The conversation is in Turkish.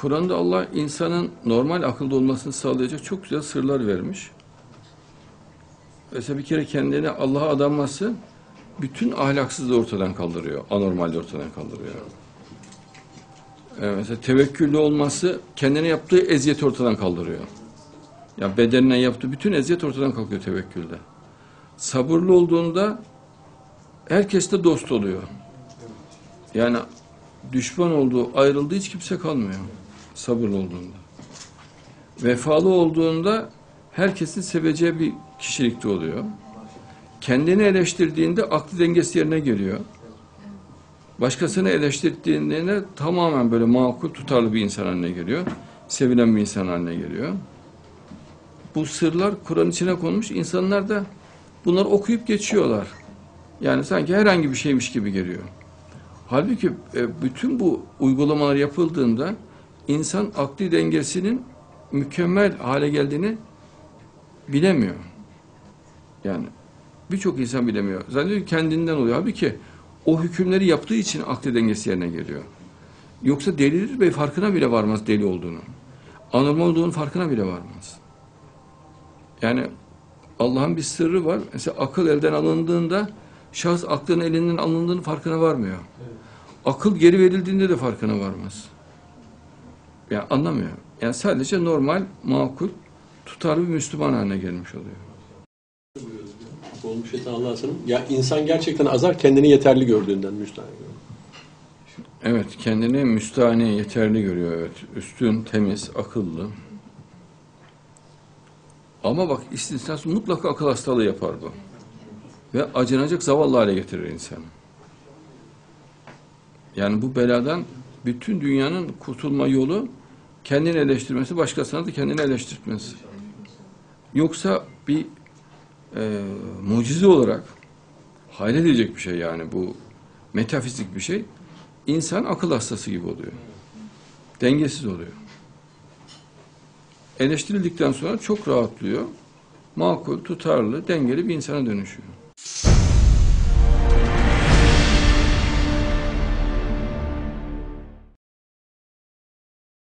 Kur'an'da Allah insanın normal akılda olmasını sağlayacak çok güzel sırlar vermiş. Mesela bir kere kendini Allah'a adanması bütün ahlaksızlığı ortadan kaldırıyor. Anormalde ortadan kaldırıyor. Ee, mesela tevekküllü olması kendine yaptığı eziyeti ortadan kaldırıyor. Ya bedenine yaptığı bütün eziyet ortadan kalkıyor tevekkülde. Sabırlı olduğunda herkesle dost oluyor. Yani düşman olduğu, ayrıldığı hiç kimse kalmıyor. Sabırlı olduğunda. Vefalı olduğunda herkesin seveceği bir kişilikte oluyor. Kendini eleştirdiğinde aklı dengesi yerine geliyor. Başkasını eleştirdiğinde tamamen böyle makul, tutarlı bir insan haline geliyor. Sevilen bir insan haline geliyor. Bu sırlar Kur'an içine konmuş. İnsanlar da bunları okuyup geçiyorlar. Yani sanki herhangi bir şeymiş gibi geliyor. Halbuki e, bütün bu uygulamalar yapıldığında insan akli dengesinin mükemmel hale geldiğini bilemiyor. Yani birçok insan bilemiyor. Zannediyor ki kendinden oluyor. Halbuki o hükümleri yaptığı için akli dengesi yerine geliyor. Yoksa delidir ve farkına bile varmaz deli olduğunu. Anormal olduğunun farkına bile varmaz. Yani Allah'ın bir sırrı var. Mesela akıl elden alındığında şahıs aklın elinden alındığının farkına varmıyor. Akıl geri verildiğinde de farkına varmaz. Yani anlamıyor. Yani sadece normal, makul, tutarlı bir Müslüman haline gelmiş oluyor. Olmuş şeytan Allah'a sığınırım. Ya insan gerçekten azar kendini yeterli gördüğünden müstahane görüyor. Evet, kendini müstahane, yeterli görüyor. Evet, üstün, temiz, akıllı. Ama bak istisnası mutlaka akıl hastalığı yapar bu. Ve acınacak zavallı hale getirir insanı. Yani bu beladan bütün dünyanın kurtulma yolu kendini eleştirmesi, başkasına da kendini eleştirmesi. Yoksa bir e, mucize olarak hayal edilecek bir şey yani bu metafizik bir şey. İnsan akıl hastası gibi oluyor. Dengesiz oluyor. Eleştirildikten sonra çok rahatlıyor. Makul, tutarlı, dengeli bir insana dönüşüyor.